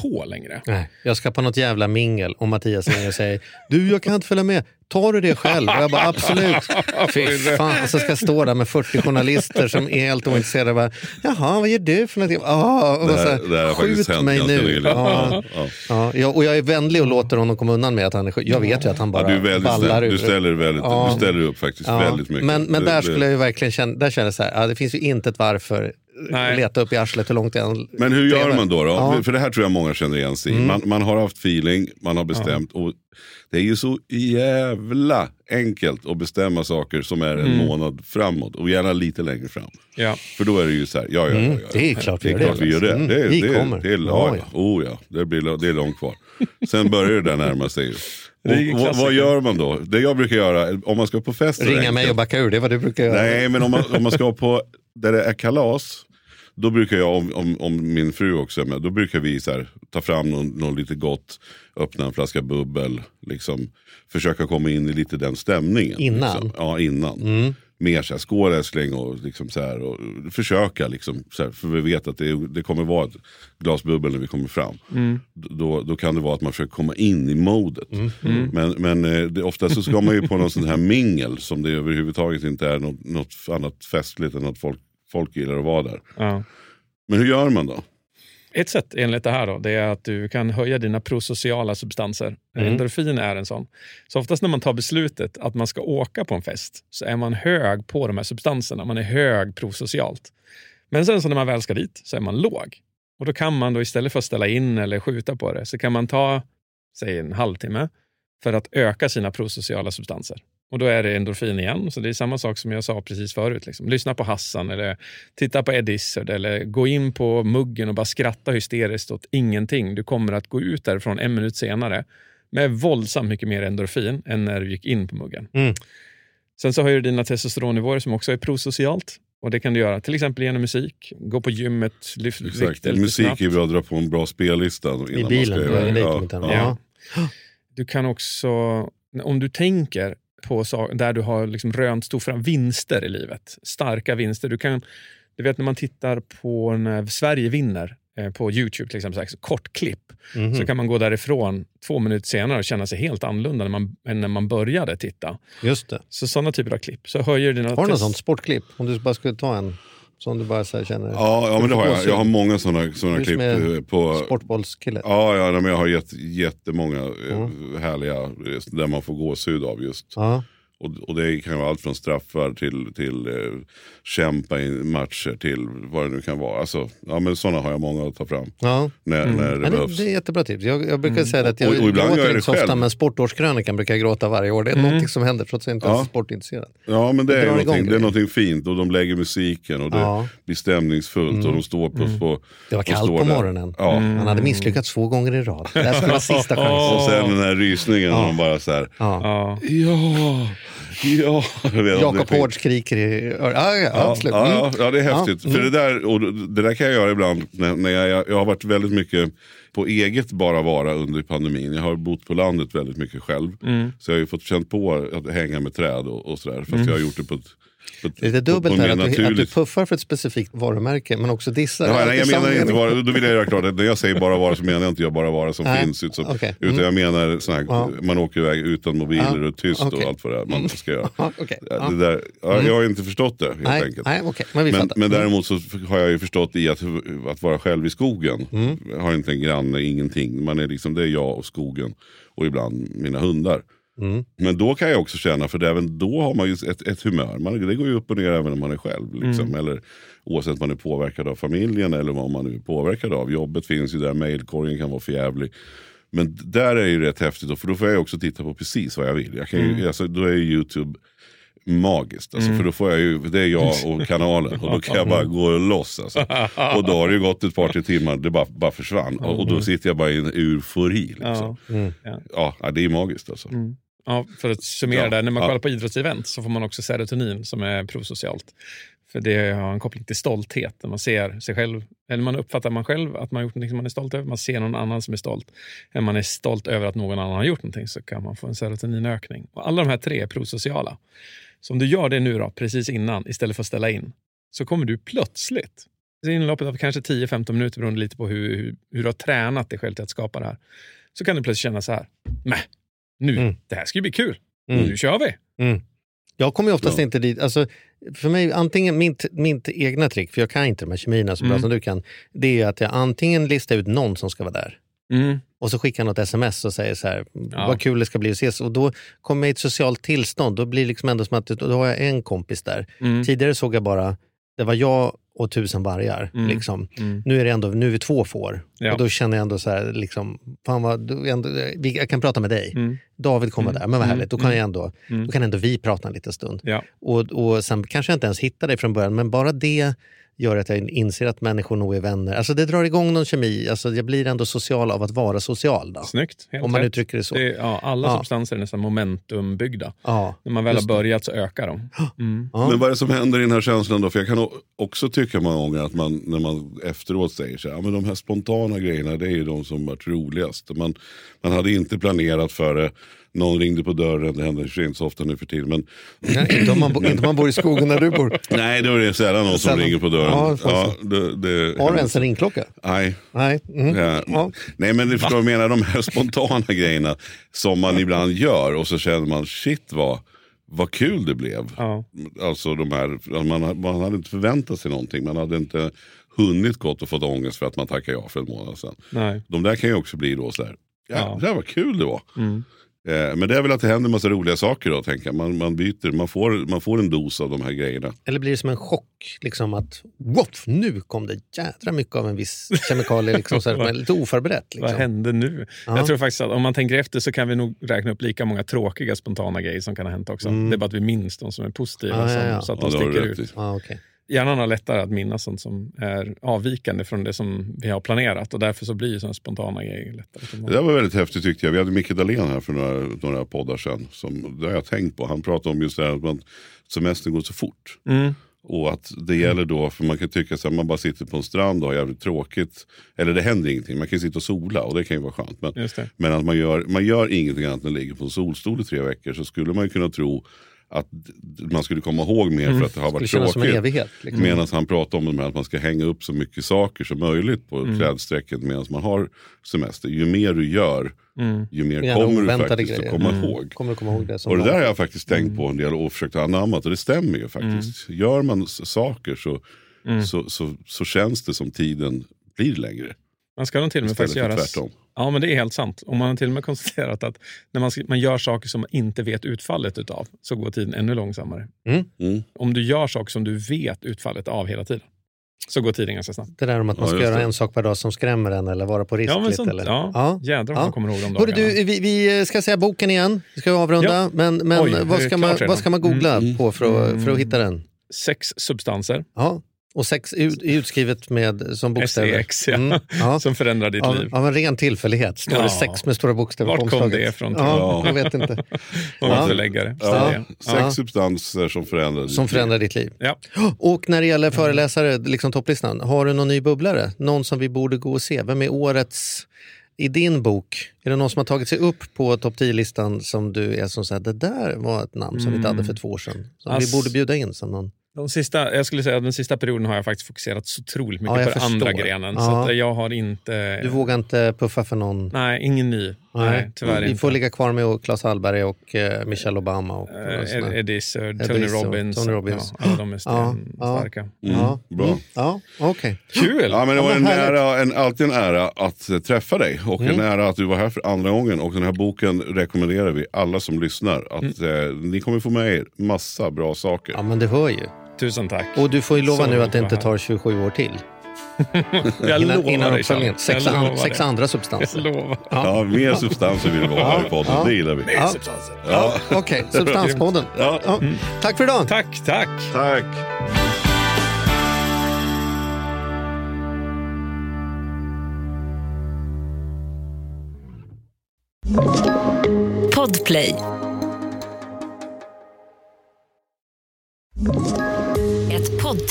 på längre. Nej, jag ska på något jävla mingel och Mattias ringer och säger du jag kan inte följa med, tar du det själv? Och jag bara absolut. [LAUGHS] Fy fan, så ska jag stå där med 40 journalister som är helt ointresserade. Bara, Jaha, vad gör du för någonting? Ah, och Det bara så här, här, här Skjut mig nu. Ja, Ja. ja, och jag är vänlig och låter honom komma undan med att han är sjuk. Jag vet ju att han Ja, bara du, är väldigt ballar ur. du, ställer väldigt, Ja. du ställer upp faktiskt Ja, väldigt mycket. Men, men där skulle jag ju verkligen känna, där känner jag så här, ja, det finns ju inte ett varför Nej. leta upp i arslet hur långt det än Men hur gör lever. man då? då? Ja. Mm. För det här tror jag många känner igen sig i. Man, man har haft feeling, man har bestämt. Och det är ju så jävla enkelt att bestämma saker som är en Mm. månad framåt. Och gärna lite längre fram. Ja. För då är det ju så här, ja ja, ja, Mm, ja. det är klart vi det är gör klart det. vi gör det. Mm, det, är- vi det, kommer. Det är, Ja, ja, ja. Oh, ja. Det, blir, det är långt kvar. Sen börjar det där närma sig. Och, vad, gör man då? Det jag brukar göra, om man ska på fest. Ringa mig och backa ur, det är vad du brukar göra. Nej, men om man, om man ska på där det är kalas. Då brukar jag, om, om, om min fru också är med, då brukar vi så här, ta fram någon, någon lite gott, öppna en flaska bubbel, liksom, försöka komma in i lite den stämningen. Innan? Liksom. Ja, innan. Mm. Mer så här, skål älskling och, liksom så här, och försöka, liksom, så här, för vi vet att det, det kommer vara ett glas bubbel när vi kommer fram. Då, då kan det vara att man försöker komma in i modet. Men, men eh, det, ofta så ska man ju på någon sån här mingel som det överhuvudtaget inte är något, något annat festligt än att folk, folk gillar att vara där. Ja. Men hur gör man då? Ett sätt enligt det här då, det är att du kan höja dina prosociala substanser. Mm. Endorfin är en sån. Så oftast när man tar beslutet att man ska åka på en fest så är man hög på de här substanserna. Man är hög prosocialt. Men sen så när man väl ska dit så är man låg. Och då kan man då istället för att ställa in eller skjuta på det så kan man ta, säg en halvtimme för att öka sina prosociala substanser. Och då är det endorfin igen. Så det är samma sak som jag sa precis förut. Liksom. Lyssna på Hassan eller titta på Ed Izzard eller gå in på muggen och bara skratta hysteriskt åt ingenting. Du kommer att gå ut därifrån en minut senare med våldsamt mycket mer endorfin än när du gick in på muggen. Mm. Sen så höjer du dina testosteronnivåer som också är prosocialt. Och det kan du göra till exempel genom musik. Gå på gymmet, lyft Exakt. vikter lite Musik snabbt. är bra att dra på en bra spellista. Innan I man bilen, ska det. dejt ja, ja. Ja. Du kan också, om du tänker på där du har liksom rönt stora vinster i livet, starka vinster. Du kan, du vet när man tittar på när Sverige vinner eh, på Youtube till exempel, så kort klipp, Mhm. så kan man gå därifrån två minuter senare och känna sig helt annorlunda när man, än när man började titta. Just det. Så sådana typer av klipp. Så höjer dina Har du något sånt sportklipp? Om du bara skulle ta en som du bara så känner... Ja, ja, men det har jag. Jag har många sådana såna klipp är eh, på... Sportbollskille. Ja, ja men jag har jätte, jättemånga eh, Mm. härliga eh, där man får gåshud av just. Ja. Och, och det kan vara allt från straffar till, till eh, kämpa i matcher till vad det nu kan vara. Alltså, ja, men sådana har jag många att ta fram Ja. när, när det Men det, behövs. det är jättebra tips. Jag, jag brukar säga att jag Och- och ibland gråter jag det inte så ofta själv. men sportårskrönikan brukar jag gråta varje år. Det är någonting som händer trots att jag inte Ja. är sportintresserad. Ja men det Det är, drar igång någonting, det är någonting fint och de lägger musiken och det Ja. blir stämningsfullt och de står på... på Det var kallt på morgonen. Ja. Han hade misslyckats två gånger i rad. Det här skulle vara sista chansen. Och sen den här rysningen och de bara så här. Ja. Ja. [LAUGHS] Jakob. Hård skriker i. Ja, ja, absolut. ja, Mm. ja, ja, det är häftigt. Ja, För det, där, och det där kan jag göra ibland när, när jag, jag har varit väldigt mycket på eget bara vara under pandemin. Jag har bott på landet väldigt mycket själv. Mm. Så jag har ju fått känt på att hänga med träd och, och sådär. Fast jag har gjort det på ett, lite dubbelt här att du, att du puffar för ett specifikt varumärke men också dissar. Ja, nej, jag menar inte bara, då vill jag göra klart att när jag säger bara vara så menar jag inte jag bara vara som Nej, finns. Utan, okej. utan Mm. jag menar sån här, Ja. man åker iväg utan mobiler Ja, och tyst okej. och allt vad det är man ska göra. [LAUGHS] Ja. Det där, ja, Jag har inte förstått det helt Nej, enkelt. nej okej. Men vi Men, men Mm. däremot så har jag ju förstått i att, att vara själv i skogen. Mm. Har inte en granne, ingenting. Man är liksom, det är jag och skogen och ibland mina hundar. Mm. Men då kan jag också känna, för även då har man ju ett, ett humör. Man, det går ju upp och ner även när man är själv. Liksom. Eller, oavsett om man är påverkad av familjen eller vad man nu är påverkad av. Jobbet finns ju där, mailkorgen kan vara för jävlig. Men där är ju rätt häftigt, då, för då får jag också titta på precis vad jag vill. Jag kan ju, alltså, då är ju YouTube magiskt. Alltså, För då får jag ju, det är jag och kanalen och då kan jag bara [LAUGHS] gå loss. Alltså. Och då har det gått ett par tre timmar, det bara, bara försvann. Och, och då sitter jag bara i en eufori. Liksom. Ja. Ja, ja, det är magiskt alltså. Ja, för att summera Ja. det, när man Ja. kollar på idrottsevent så får man också serotonin som är prosocialt. För det har en koppling till stolthet, när man ser sig själv, eller man uppfattar man själv att man har gjort något man är stolt över, man ser någon annan som är stolt. När man är stolt över att någon annan har gjort någonting så kan man få en serotoninökning. Och alla de här tre är prosociala. Så om du gör det nu då, precis innan, istället för att ställa in, så kommer du plötsligt, i inloppet av kanske 10-15 minuter beroende lite på hur, hur, hur du har tränat dig själv till att skapa det här, så kan du plötsligt känna så här, Mäh, nu, Mm. det här ska ju bli kul. Mm. Nu kör vi! Jag kommer ju oftast Ja. inte dit. Alltså, för mig, antingen mitt, mitt egna trick, för jag kan inte de här kemierna så bra Mm. som du kan, det är att jag antingen listar ut någon som ska vara där Mm. och så skickar jag något sms och säger så här, Ja. vad kul det ska bli att ses. Och då kommer jag i ett socialt tillstånd. Då blir det liksom ändå som att då har jag en kompis där. Mm. Tidigare såg jag bara, det var jag och tusen vargar. Mm. Liksom. Mm. Nu är det ändå, nu är vi två får. Ja. Och då känner jag ändå så här, liksom, fan vad, då, ändå, jag kan prata med dig. Mm. David kommer Mm. där, men vad Mm. härligt. Då kan, jag ändå, Mm. då kan ändå vi prata en liten stund. Ja. Och, och sen kanske jag inte ens hittar dig från början, men bara det gör att jag inser att människor nog är vänner. Alltså det drar igång någon kemi. Alltså jag blir ändå social av att vara social. Då, Snyggt. Helt om man rätt. uttrycker det så. Det är, ja, alla Ja. substanser är nästan momentumbyggda. Ja. När man väl har börjat så ökar de. Mm. Ja. Men vad är det som händer i den här känslan då? För jag kan också tycka många gånger att man när man efteråt säger så här, ja, men de här spontana grejerna det är ju de som varit roligast. Man, man hade inte planerat för det, någon ringde på dörren, det händer inte så ofta nu för tiden. Men Nej, inte, om man, inte om man bor i skogen där du bor. nej, då är det sällan någon som Sällan. ringer på dörren. Ja, Ja, det, det, Har du ens en ringklocka? Nej. Nej. Mm. Ja. Ja. Nej men du förstår jag menar, de här [LAUGHS] spontana grejerna som man ibland gör och så känner man shit vad, vad kul det blev. Ja. Alltså de här, man, man hade inte förväntat sig någonting, man hade inte hunnit gått och fått ångest för att man tackade ja för en månad sedan. Nej. De där kan ju också bli då sådär, ja, Ja. det här var kul det var. Mm. Eh, men det är väl att det händer en massa roliga saker då, tänker jag. Man, man byter, man får, man får en dos av de här grejerna. Eller blir det som en chock? Liksom att woff, nu kom det jädra mycket av en viss kemikalie. Liksom, så här, [LAUGHS] är lite oförberett. Vad Liksom. hände nu? Ja. Jag tror faktiskt att om man tänker efter så kan vi nog räkna upp lika många tråkiga spontana grejer som kan ha hänt också. Mm. Det är bara att vi minns de som är positiva Ja, ja, som, ja. så att Ja, de sticker ut. Ja, okej. Hjärnan har lättare att minnas sånt som är avvikande från det som vi har planerat och därför så blir ju sådana spontana grejer lättare. Det där var väldigt häftigt tyckte jag. Vi hade Micke Dahlén här för några, några poddar sedan. Som, det har jag tänkt på. Han pratade om just det här att man, semestern går så fort. Mm. Och att det gäller då, för man kan tycka att man bara sitter på en strand och har jävligt tråkigt. Eller det händer ingenting, man kan sitta och sola och det kan ju vara skönt. Men, men att man gör, man gör ingenting annat än ligger på en solstol i tre veckor så skulle man ju kunna tro att man skulle komma ihåg mer för att det har varit känns som tråkigt. evighet. Liksom. Medan han pratar om att man ska hänga upp så mycket saker som möjligt på Mm. klädsträcket medan man har semester. Ju mer du gör, Mm. ju mer kommer du faktiskt grejer. att komma Mm. ihåg. Kommer du komma ihåg det? Och det där har jag faktiskt tänkt på en del och försökt anamma och det stämmer ju faktiskt. Gör man saker så, Mm. så, så, så känns det som tiden blir längre. Man ska nog till och med faktiskt göra... tvärtom. Ja, men det är helt sant. Och man har till och med konstaterat att när man, man gör saker som man inte vet utfallet utav så går tiden ännu långsammare. Mm. Om du gör saker som du vet utfallet av hela tiden så går tiden ganska snabbt. Det där om att man Ja, ska just göra det. en sak per dag som skrämmer en eller vara på risk Ja, men sånt, eller? ja. Ja. Jädrar vad Ja. man kommer ihåg de dagarna. du, vi, vi ska säga boken igen. Vi ska avrunda. Ja. Men, men Oj, vad, ska man, redan? vad ska man googla Mm. på för att, för att hitta den? Sex substanser, Ja. Och sex ut, utskrivet med, som bokstäver. SEX, ja. Mm, ja. som förändrar ditt Av, liv. av en ren tillfällighet står det Ja. sex med stora bokstäver Vart på kom omslaget. det ifrån, Ja, jag? vet inte. [LAUGHS] Och Ja. förläggare. Ja, Ja. sex Ja. substanser som förändrar ditt Som liv. förändrar ditt liv. Ja. Och när det gäller föreläsare, liksom topplistan, har du någon ny bubblare? Någon som vi borde gå och se? Vem är årets i din bok? Är det någon som har tagit sig upp på topp 10-listan som du är som säger det där var ett namn som vi inte hade för två år sedan? Som Ass- vi borde bjuda in som någon? De sista, jag skulle säga att den sista perioden har jag faktiskt fokuserat så otroligt mycket Ja, på den andra grenen. Ja. Så att jag har inte... Du vågar inte puffa för någon? Nej, ingen ny. Nej, tyvärr vi inte. får ligga kvar med Claes Hallberg och eh, Michelle Obama. Och, Eh, och såna. Ed- Eddis, och Tony och Robbins. Tony Robbins. Ja, alla de är Ja, sten- ja. starka. Mm, ja, bra. Mm, ja, okej. Kul! Ja, men det var en ära, en, alltid en ära att eh, träffa dig och Mm. en ära att du var här för andra gången. Och den här boken rekommenderar vi alla som lyssnar. Att eh, ni kommer få med er massa bra saker. Ja, men det hör ju. Tusen tack. Och du får ju lova så nu att det inte tar 27 år till. [LAUGHS] jag innan, lovar innan uppföljningen. Sex, an, sex andra [LAUGHS] substanser. Jag lovar. Ja. ja, mer substanser vill vi ha i podden. Ja. Det gillar vi. Mer ja. substanser. Ja. Okej, [LAUGHS] okay. substanspodden. Ja. Mm. Tack för idag. Tack, tack. Tack. Podplay